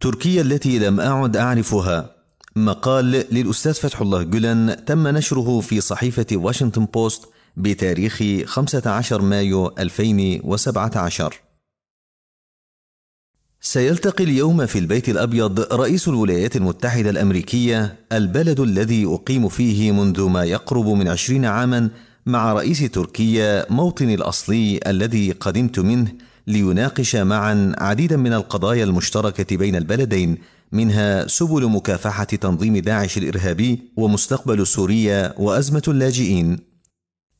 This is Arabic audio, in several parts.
تركيا التي لم أعد أعرفها. مقال للأستاذ فتح الله جولان تم نشره في صحيفة واشنطن بوست بتاريخ 15 مايو 2017 سيلتقي اليوم في البيت الأبيض رئيس الولايات المتحدة الأمريكية البلد الذي أقيم فيه منذ ما يقرب من عشرين عاما مع رئيس تركيا موطني الأصلي الذي قدمت منه ليناقش معا عديدا من القضايا المشتركة بين البلدين منها سبل مكافحة تنظيم داعش الإرهابي ومستقبل سوريا وأزمة اللاجئين.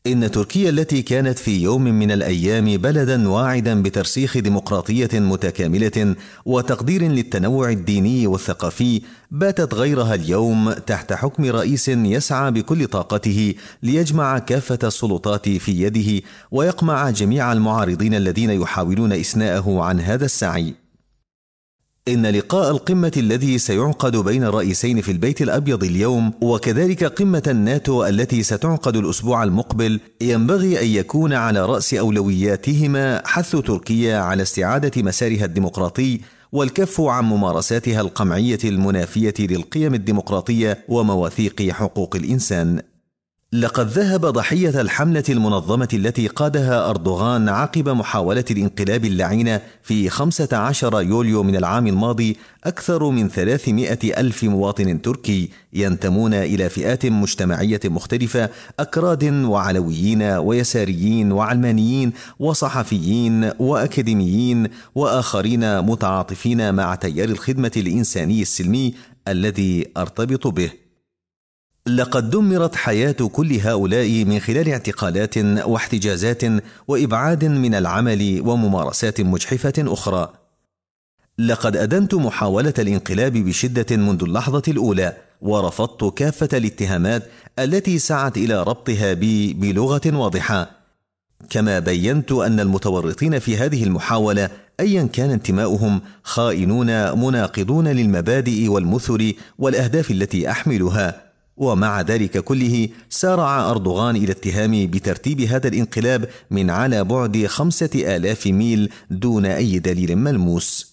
إن تركيا التي كانت في يوم من الأيام بلدا واعدا بترسيخ ديمقراطية متكاملة وتقدير للتنوع الديني والثقافي باتت غيرها اليوم تحت حكم رئيس يسعى بكل طاقته ليجمع كافة السلطات في يده ويقمع جميع المعارضين الذين يحاولون إسناءه عن هذا السعي. إن لقاء القمة الذي سيعقد بين الرئيسين في البيت الأبيض اليوم وكذلك قمة الناتو التي ستعقد الأسبوع المقبل ينبغي أن يكون على رأس أولوياتهما حث تركيا على استعادة مسارها الديمقراطي والكف عن ممارساتها القمعية المنافية للقيم الديمقراطية ومواثيق حقوق الإنسان. لقد ذهب ضحية الحملة المنظمة التي قادها أردوغان عقب محاولة الانقلاب اللعينة في 15 يوليو من العام الماضي أكثر من 300 ألف مواطن تركي ينتمون إلى فئات مجتمعية مختلفة أكراد وعلويين ويساريين وعلمانيين وصحفيين وأكاديميين وآخرين متعاطفين مع تيار الخدمة الإنساني السلمي الذي أرتبط به. لقد دمرت حياة كل هؤلاء من خلال اعتقالات واحتجازات وإبعاد من العمل وممارسات مجحفة أخرى. لقد أدنت محاولة الانقلاب بشدة منذ اللحظة الأولى، ورفضت كافة الاتهامات التي سعت إلى ربطها بي بلغة واضحة. كما بينت أن المتورطين في هذه المحاولة أيا كان انتماؤهم خائنون مناقضون للمبادئ والمثل والأهداف التي أحملها. ومع ذلك كله سارع أردوغان إلى اتهام بترتيب هذا الانقلاب من على بعد خمسة آلاف ميل دون أي دليل ملموس.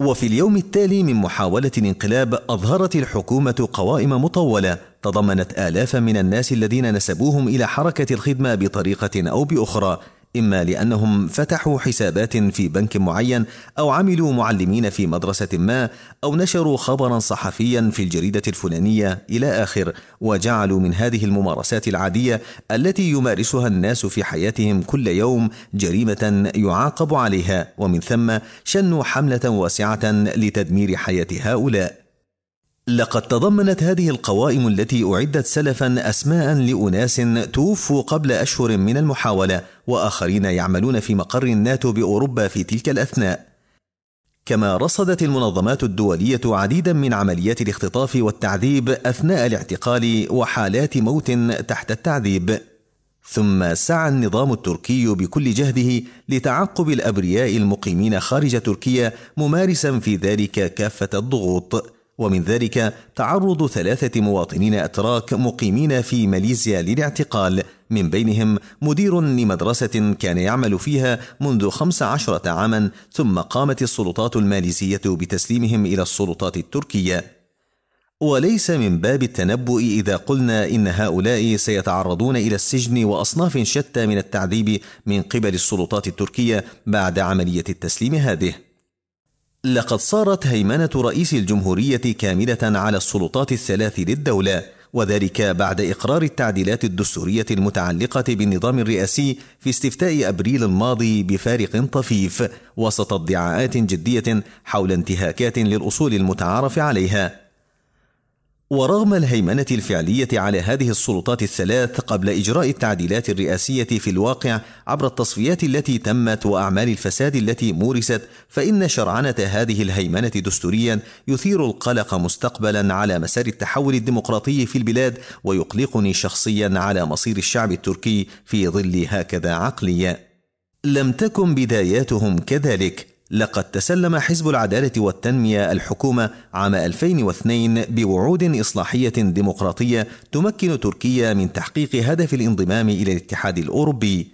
وفي اليوم التالي من محاولة الانقلاب أظهرت الحكومة قوائم مطولة تضمنت آلافا من الناس الذين نسبوهم إلى حركة الخدمة بطريقة أو بأخرى. إما لأنهم فتحوا حسابات في بنك معين أو عملوا معلمين في مدرسة ما أو نشروا خبرا صحفيا في الجريدة الفلانية إلى آخر وجعلوا من هذه الممارسات العادية التي يمارسها الناس في حياتهم كل يوم جريمة يعاقب عليها ومن ثم شنوا حملة واسعة لتدمير حياة هؤلاء. لقد تضمنت هذه القوائم التي أعدت سلفا أسماء لأناس توفوا قبل أشهر من المحاولة وآخرين يعملون في مقر الناتو بأوروبا في تلك الأثناء. كما رصدت المنظمات الدولية عديدا من عمليات الاختطاف والتعذيب أثناء الاعتقال وحالات موت تحت التعذيب. ثم سعى النظام التركي بكل جهده لتعقب الأبرياء المقيمين خارج تركيا ممارسا في ذلك كافة الضغوط. ومن ذلك تعرض ثلاثة مواطنين أتراك مقيمين في ماليزيا للاعتقال. من بينهم مدير لمدرسة كان يعمل فيها منذ خمس عشرة عاما ثم قامت السلطات الماليزية بتسليمهم إلى السلطات التركية. وليس من باب التنبؤ إذا قلنا إن هؤلاء سيتعرضون إلى السجن وأصناف شتى من التعذيب من قبل السلطات التركية بعد عملية التسليم هذه. لقد صارت هيمنة رئيس الجمهورية كاملة على السلطات الثلاث للدولة وذلك بعد إقرار التعديلات الدستورية المتعلقة بالنظام الرئاسي في استفتاء أبريل الماضي بفارق طفيف وسط ادعاءات جدية حول انتهاكات للأصول المتعارف عليها. ورغم الهيمنة الفعلية على هذه السلطات الثلاث قبل إجراء التعديلات الرئاسية في الواقع عبر التصفيات التي تمت وأعمال الفساد التي مورست فإن شرعنة هذه الهيمنة دستوريا يثير القلق مستقبلا على مسار التحول الديمقراطي في البلاد ويقلقني شخصيا على مصير الشعب التركي في ظل هكذا عقلية. لم تكن بداياتهم كذلك. لقد تسلم حزب العدالة والتنمية الحكومة عام 2002 بوعود إصلاحية ديمقراطية تمكن تركيا من تحقيق هدف الانضمام إلى الاتحاد الأوروبي.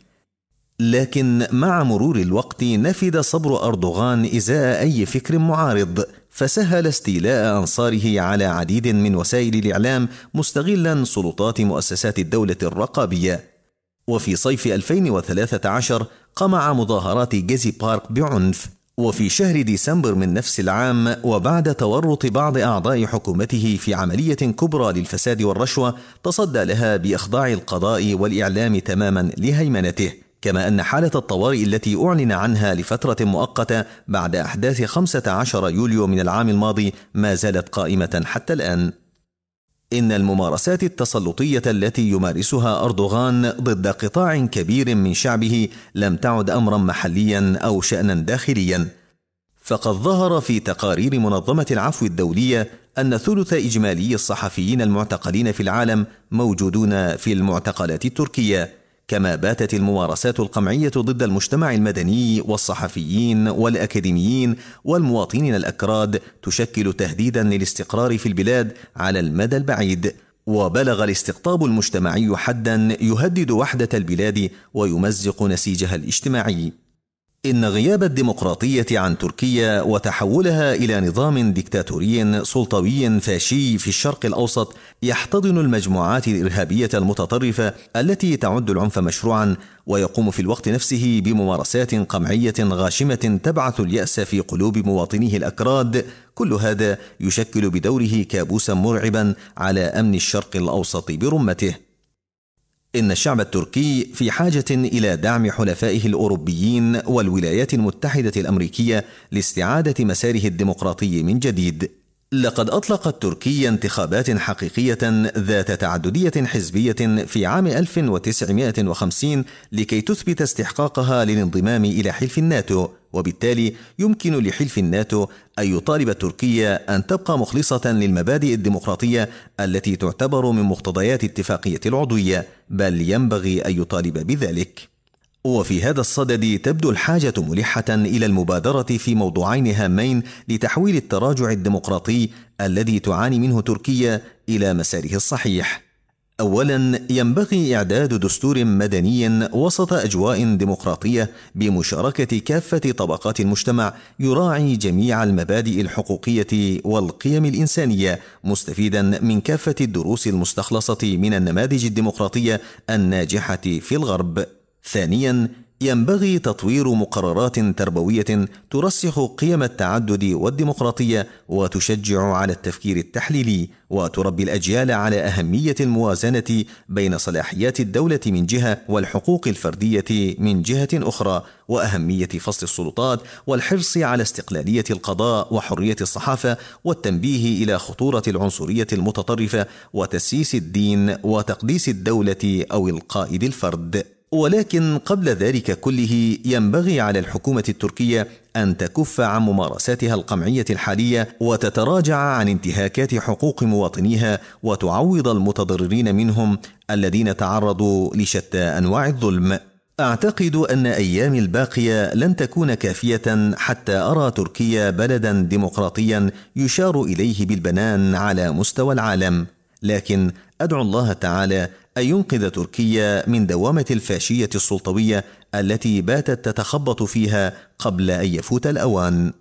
لكن مع مرور الوقت نفد صبر أردوغان إزاء أي فكر معارض فسهل استيلاء أنصاره على عديد من وسائل الإعلام مستغلا سلطات مؤسسات الدولة الرقابية وفي صيف 2013 قمع مظاهرات جيزي بارك بعنف وفي شهر ديسمبر من نفس العام وبعد تورط بعض أعضاء حكومته في عملية كبرى للفساد والرشوة تصدى لها بإخضاع القضاء والإعلام تماما لهيمنته كما أن حالة الطوارئ التي أعلن عنها لفترة مؤقتة بعد أحداث 15 يوليو من العام الماضي ما زالت قائمة حتى الآن. إن الممارسات التسلطية التي يمارسها أردوغان ضد قطاع كبير من شعبه لم تعد أمرا محليا أو شأنا داخليا، فقد ظهر في تقارير منظمة العفو الدولية أن ثلث إجمالي الصحفيين المعتقلين في العالم موجودون في المعتقلات التركية، كما باتت الممارسات القمعية ضد المجتمع المدني والصحفيين والأكاديميين والمواطنين الأكراد تشكل تهديدا للاستقرار في البلاد على المدى البعيد. وبلغ الاستقطاب المجتمعي حدا يهدد وحدة البلاد ويمزق نسيجها الاجتماعي. إن غياب الديمقراطية عن تركيا وتحولها إلى نظام ديكتاتوري سلطوي فاشي في الشرق الأوسط يحتضن المجموعات الإرهابية المتطرفة التي تعد العنف مشروعا ويقوم في الوقت نفسه بممارسات قمعية غاشمة تبعث اليأس في قلوب مواطنيه الأكراد. كل هذا يشكل بدوره كابوسا مرعبا على أمن الشرق الأوسط برمته. إن الشعب التركي في حاجة إلى دعم حلفائه الأوروبيين والولايات المتحدة الأمريكية لاستعادة مساره الديمقراطي من جديد. لقد أطلقت تركيا انتخابات حقيقية ذات تعددية حزبية في عام 1950 لكي تثبت استحقاقها للانضمام إلى حلف الناتو، وبالتالي يمكن لحلف الناتو أن يطالب تركيا أن تبقى مخلصة للمبادئ الديمقراطية التي تعتبر من مقتضيات اتفاقية العضوية، بل ينبغي أن يطالب بذلك. وفي هذا الصدد تبدو الحاجة ملحة إلى المبادرة في موضوعين هامين لتحويل التراجع الديمقراطي الذي تعاني منه تركيا إلى مساره الصحيح. اولا ينبغي إعداد دستور مدني وسط أجواء ديمقراطية بمشاركة كافة طبقات المجتمع يراعي جميع المبادئ الحقوقية والقيم الإنسانية مستفيدا من كافة الدروس المستخلصة من النماذج الديمقراطية الناجحة في الغرب ثانيا ينبغي تطوير مقررات تربوية ترسخ قيم التعدد والديمقراطية وتشجع على التفكير التحليلي وتربي الأجيال على أهمية الموازنة بين صلاحيات الدولة من جهة والحقوق الفردية من جهة أخرى وأهمية فصل السلطات والحرص على استقلالية القضاء وحرية الصحافة والتنبيه إلى خطورة العنصرية المتطرفة وتسييس الدين وتقديس الدولة أو القائد الفرد. ولكن قبل ذلك كله ينبغي على الحكومة التركية أن تكف عن ممارساتها القمعية الحالية وتتراجع عن انتهاكات حقوق مواطنيها وتعوض المتضررين منهم الذين تعرضوا لشتى أنواع الظلم. أعتقد أن أيامي الباقية لن تكون كافية حتى أرى تركيا بلدا ديمقراطيا يشار إليه بالبنان على مستوى العالم. لكن أدعو الله تعالى ان ينقذ تركيا من دوامة الفاشية السلطوية التي باتت تتخبط فيها قبل أن يفوت الأوان.